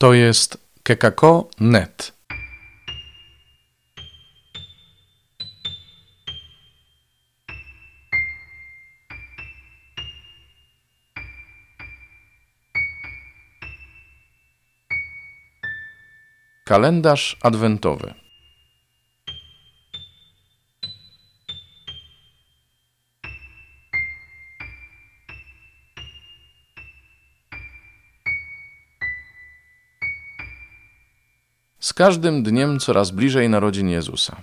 To jest kekako.net. Kalendarz adwentowy. Z każdym dniem coraz bliżej narodzin Jezusa.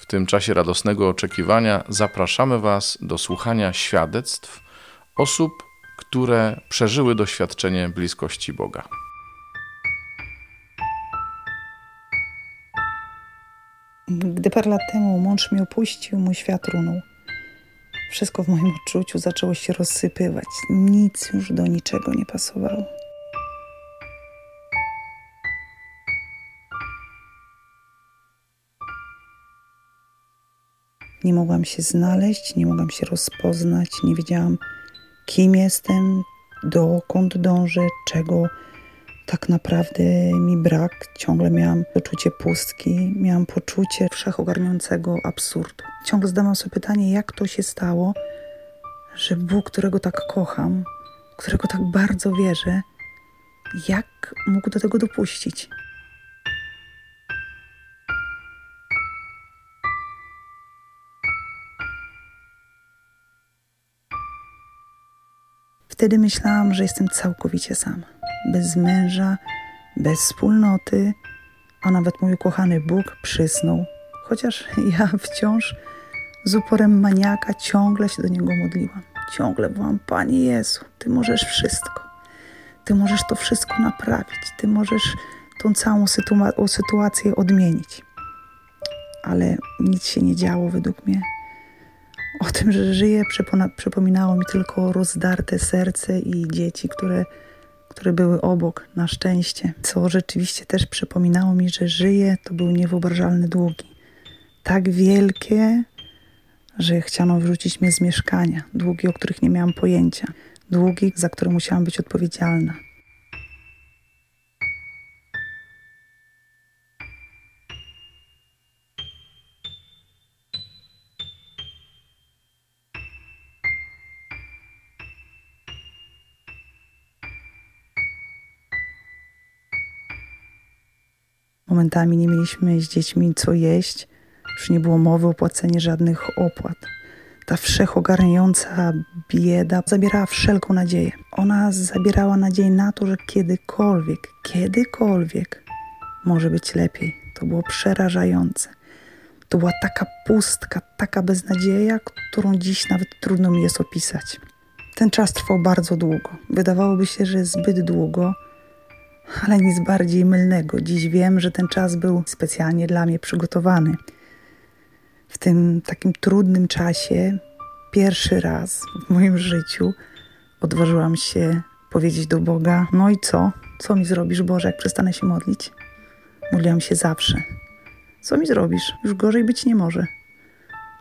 W tym czasie radosnego oczekiwania zapraszamy Was do słuchania świadectw osób, które przeżyły doświadczenie bliskości Boga. Gdy parę lat temu mąż mnie opuścił, mój świat runął. Wszystko w moim odczuciu zaczęło się rozsypywać. Nic już do niczego nie pasowało. Nie mogłam się znaleźć, nie mogłam się rozpoznać, nie wiedziałam, kim jestem, dokąd dążę, czego tak naprawdę mi brak. Ciągle miałam poczucie pustki, miałam poczucie wszechogarniającego absurdu. Ciągle zadawałam sobie pytanie, jak to się stało, że Bóg, którego tak kocham, którego tak bardzo wierzę, jak mógł do tego dopuścić? Wtedy myślałam, że jestem całkowicie sama, bez męża, bez wspólnoty, a nawet mój ukochany Bóg przysnął, chociaż ja wciąż z uporem maniaka ciągle się do Niego modliłam. Ciągle byłam, Panie Jezu, Ty możesz wszystko. Ty możesz to wszystko naprawić. Ty możesz tą całą sytua sytuację odmienić. Ale nic się nie działo według mnie. O tym, że żyję, przypominało mi tylko rozdarte serce i dzieci, które, które były obok, na szczęście. Co rzeczywiście też przypominało mi, że żyję, to był niewyobrażalny długi. Tak wielkie, że chciano wyrzucić mnie z mieszkania. Długi, o których nie miałam pojęcia. Długi, za które musiałam być odpowiedzialna. Momentami nie mieliśmy z dziećmi co jeść, już nie było mowy o płaceniu żadnych opłat. Ta wszechogarniająca bieda zabierała wszelką nadzieję. Ona zabierała nadzieję na to, że kiedykolwiek, kiedykolwiek może być lepiej. To było przerażające. To była taka pustka, taka beznadzieja, którą dziś nawet trudno mi jest opisać. Ten czas trwał bardzo długo. Wydawałoby się, że zbyt długo, ale nic bardziej mylnego. Dziś wiem, że ten czas był specjalnie dla mnie przygotowany. W tym takim trudnym czasie, pierwszy raz w moim życiu, odważyłam się powiedzieć do Boga: No i co? Co mi zrobisz, Boże, jak przestanę się modlić? Modliłam się zawsze. Co mi zrobisz? Już gorzej być nie może.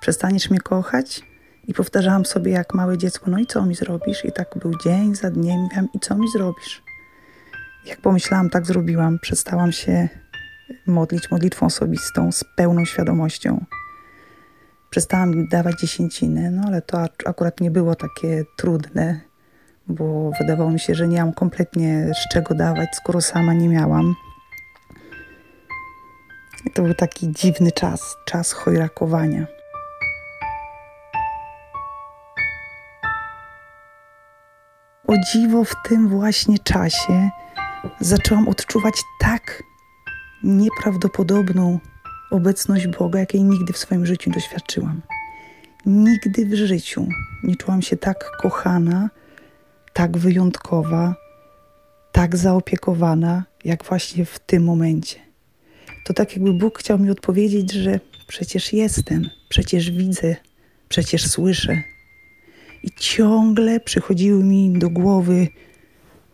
Przestaniesz mnie kochać? I powtarzałam sobie jak małe dziecko, no i co mi zrobisz? I tak był dzień za dniem, wiem, i co mi zrobisz? Jak pomyślałam, tak zrobiłam. Przestałam się modlić modlitwą osobistą z pełną świadomością. Przestałam dawać dziesięciny, no ale to akurat nie było takie trudne, bo wydawało mi się, że nie mam kompletnie z czego dawać, skoro sama nie miałam. I to był taki dziwny czas, czas chojrakowania. O dziwo w tym właśnie czasie zaczęłam odczuwać tak nieprawdopodobną obecność Boga, jakiej nigdy w swoim życiu nie doświadczyłam. Nigdy w życiu nie czułam się tak kochana, tak wyjątkowa, tak zaopiekowana, jak właśnie w tym momencie. To tak, jakby Bóg chciał mi odpowiedzieć, że przecież jestem, przecież widzę, przecież słyszę. I ciągle przychodziły mi do głowy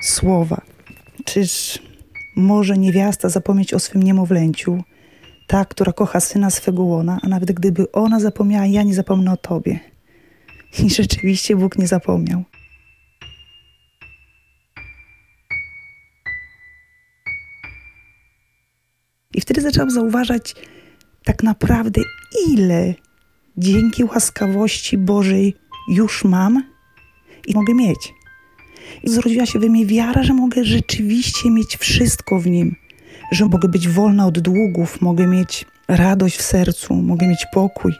słowa, Czyż może niewiasta zapomnieć o swym niemowlęciu, ta, która kocha syna swego łona, a nawet gdyby ona zapomniała, ja nie zapomnę o tobie. I rzeczywiście Bóg nie zapomniał. I wtedy zaczęłam zauważać tak naprawdę, ile dzięki łaskawości Bożej już mam i mogę mieć. I zrodziła się we mnie wiara, że mogę rzeczywiście mieć wszystko w nim, że mogę być wolna od długów, mogę mieć radość w sercu, mogę mieć pokój.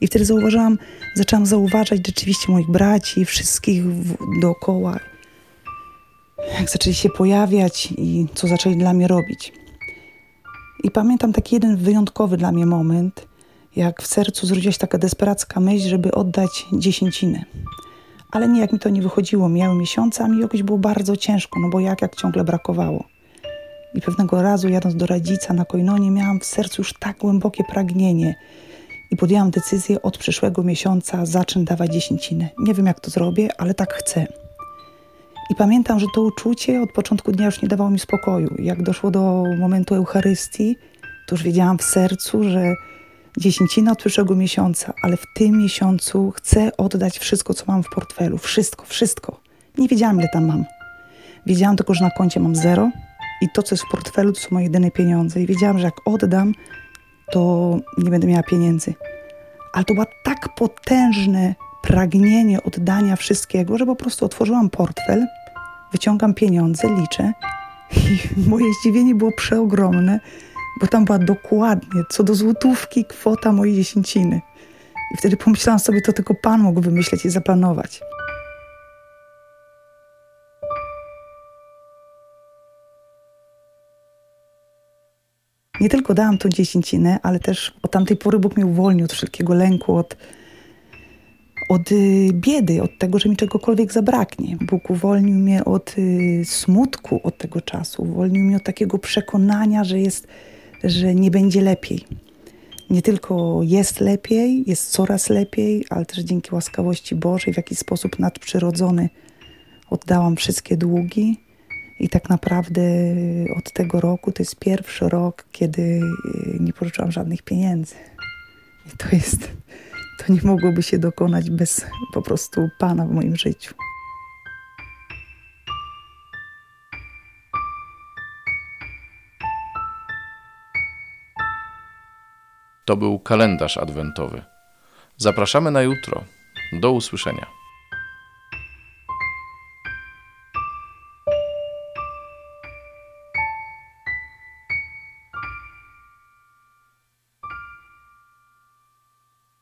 I wtedy zauważyłam, zaczęłam zauważać rzeczywiście moich braci, wszystkich dookoła, jak zaczęli się pojawiać i co zaczęli dla mnie robić. I pamiętam taki jeden wyjątkowy dla mnie moment, jak w sercu zrodziła się taka desperacka myśl, żeby oddać dziesięcinę. Ale nie, jak mi to nie wychodziło. Miały miesiące, a mi jakoś było bardzo ciężko, no bo jak, jak ciągle brakowało. I pewnego razu jadąc do Radzica na Kojnonie miałam w sercu już tak głębokie pragnienie i podjęłam decyzję od przyszłego miesiąca zacznę dawać dziesięcinę. Nie wiem jak to zrobię, ale tak chcę. I pamiętam, że to uczucie od początku dnia już nie dawało mi spokoju. Jak doszło do momentu Eucharystii, to już wiedziałam w sercu, że dziesięcina od przyszłego miesiąca, ale w tym miesiącu chcę oddać wszystko, co mam w portfelu. Wszystko, wszystko. Nie wiedziałam, ile tam mam. Wiedziałam tylko, że na koncie mam zero i to, co jest w portfelu, to są moje jedyne pieniądze. I wiedziałam, że jak oddam, to nie będę miała pieniędzy. Ale to było tak potężne pragnienie oddania wszystkiego, że po prostu otworzyłam portfel, wyciągam pieniądze, liczę i moje zdziwienie było przeogromne, bo tam była dokładnie, co do złotówki, kwota mojej dziesięciny. I wtedy pomyślałam sobie, to tylko Pan mógł wymyśleć i zaplanować. Nie tylko dałam tą dziesięcinę, ale też od tamtej pory Bóg mnie uwolnił od wszelkiego lęku, od, od y, biedy, od tego, że mi czegokolwiek zabraknie. Bóg uwolnił mnie od y, smutku od tego czasu, uwolnił mnie od takiego przekonania, że jest że nie będzie lepiej. Nie tylko jest lepiej, jest coraz lepiej, ale też dzięki łaskawości Bożej w jakiś sposób nadprzyrodzony oddałam wszystkie długi. I tak naprawdę od tego roku to jest pierwszy rok, kiedy y, nie pożyczyłam żadnych pieniędzy. I to jest, to nie mogłoby się dokonać bez po prostu Pana w moim życiu. To był kalendarz adwentowy. Zapraszamy na jutro. Do usłyszenia.